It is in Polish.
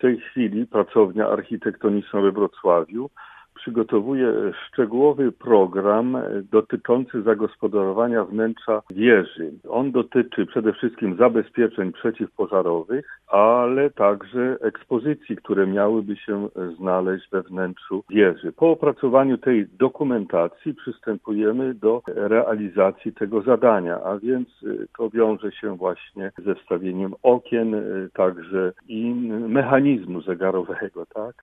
tej chwili pracownia architektoniczna we Wrocławiu przygotowuje szczegółowy program dotyczący zagospodarowania wnętrza wieży. On dotyczy przede wszystkim zabezpieczeń przeciwpożarowych, ale także ekspozycji, które miałyby się znaleźć we wnętrzu wieży. Po opracowaniu tej dokumentacji przystępujemy do realizacji tego zadania, a więc to wiąże się właśnie ze wstawieniem okien, także i mechanizmu zegarowego, tak?